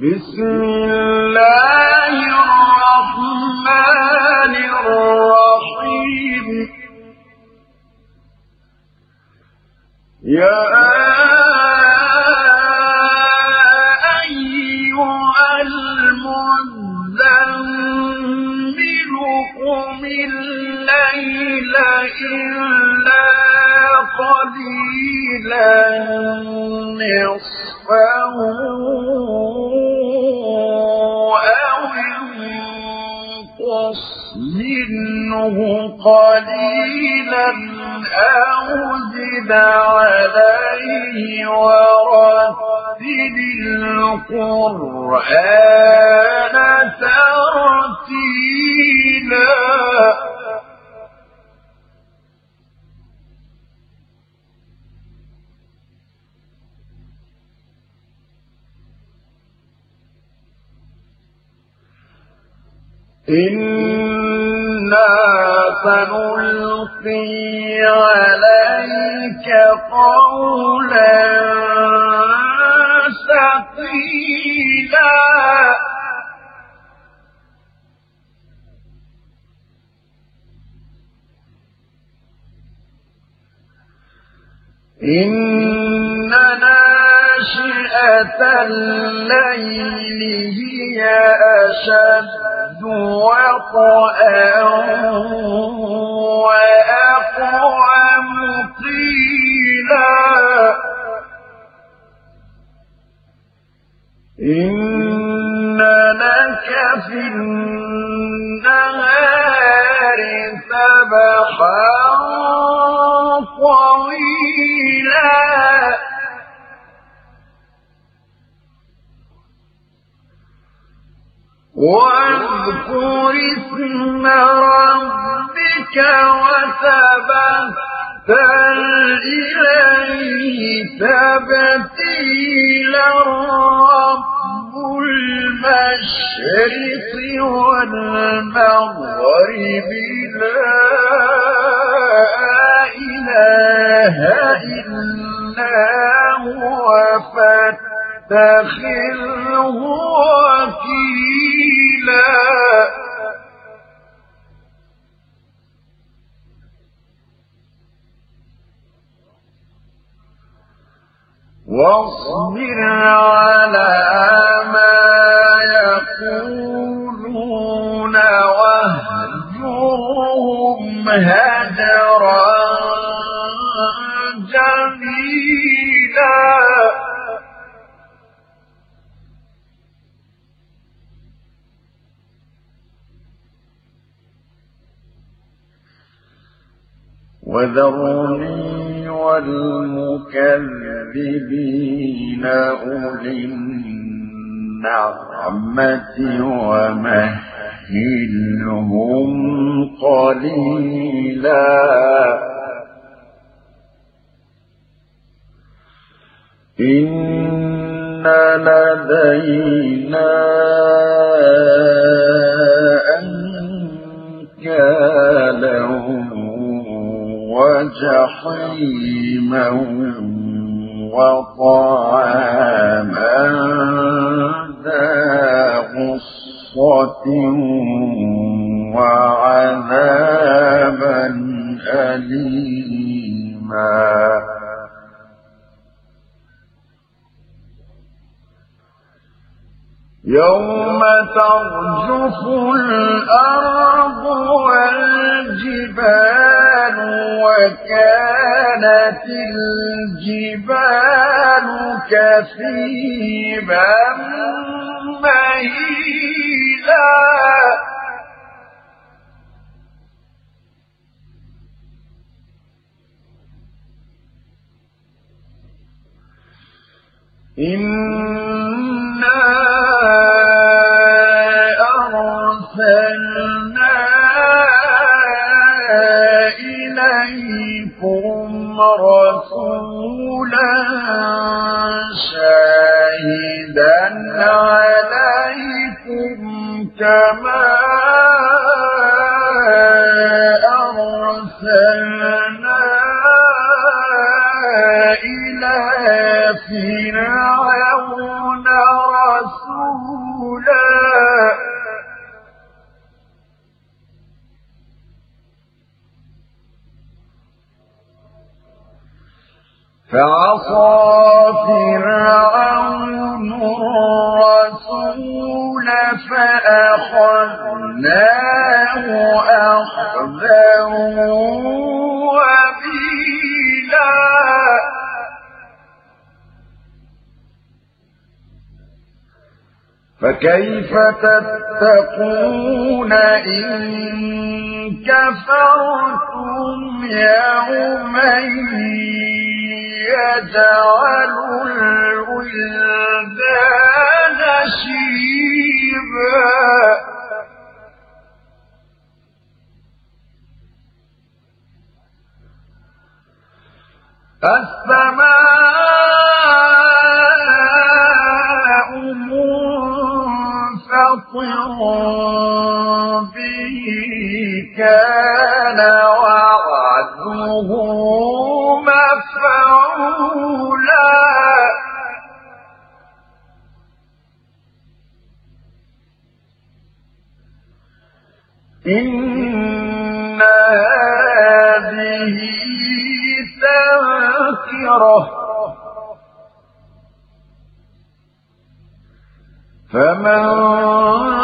بسم الله الرحمن الرحيم يا أيها المزمل قم الليل إلا قليلا نصفه أو انقص منه قليلا أو زد عليه ورتل القرآن ترتيلا إنا سنلقي عليك قولا ثقيلا إن ناشئة الليل هي أشد وطئا وأقوم قيلا إن لك في النهار واذكر اسم ربك وتبتل إليه تبتيلا رب المشرق والمغرب لا إله إلا هو فاتخذه وكيلا واصبر على ما يقولون واهجرهم هجرا جميلا. وذرني والمكذبين أولي النعمة ومهلهم قليلا. إن لدينا أنكالا وجحيما وطعاما ذا غصة وعذابا أليما. يوم ترجف الأرض والجبال وكانت الجبال كثيبا مهيلا. إِنَّا رسولا شاهدا عليكم كما فعصى فرعون الرسول فأخذناه أخذا وبيلا. فكيف تتقون إن كفرتم يوما يجعل الولدان شيبا. السماء منفطر به كان إن هذه تذكرة فمن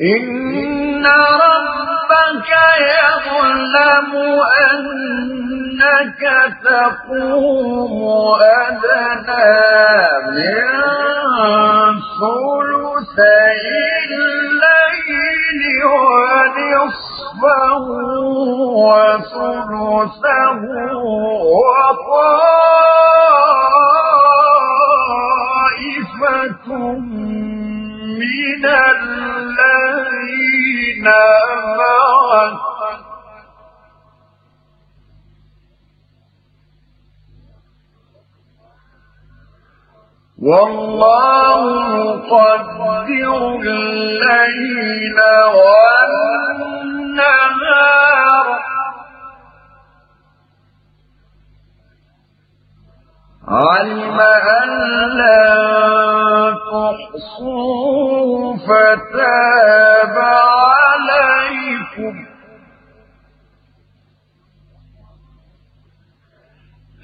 إن ربك يعلم أنك تقوم أدنى من ثلثي الليل ونصفه وثلثه وطائفة من والله يقدر الليل والنهار علم أن لا تحصوا فتاب عليكم.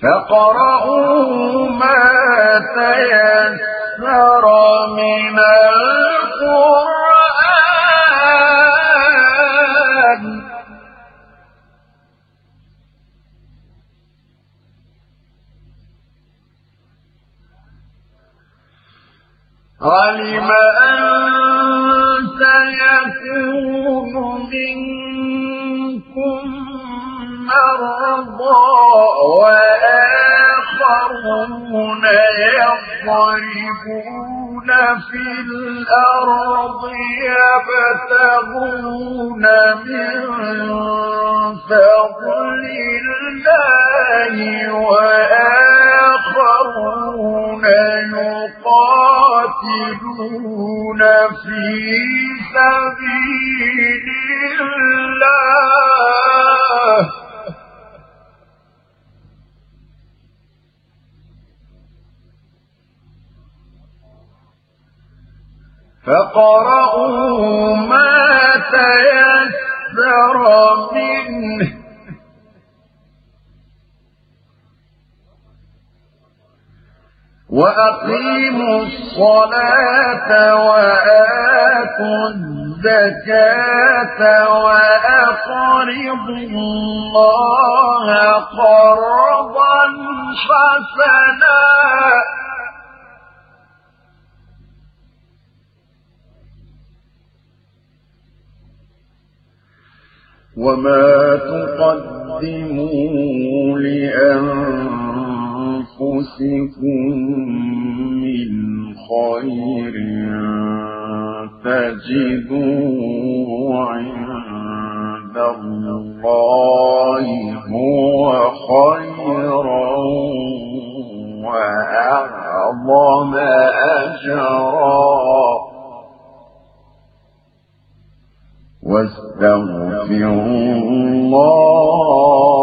فقرأوا ما تيسر من القرآن. علم أن يضربون في الأرض يبتغون من فضل الله وآخرون يقاتلون في سبيل الله. فقرأوا ما تيسر منه. وأقيموا الصلاة وآتوا الزكاة وأقرضوا الله قرضا حسنا. وما تقدموا لأنفسكم من خير تجدوا عند الله هو خيرا وأعظم أجرا واستغفروا الله.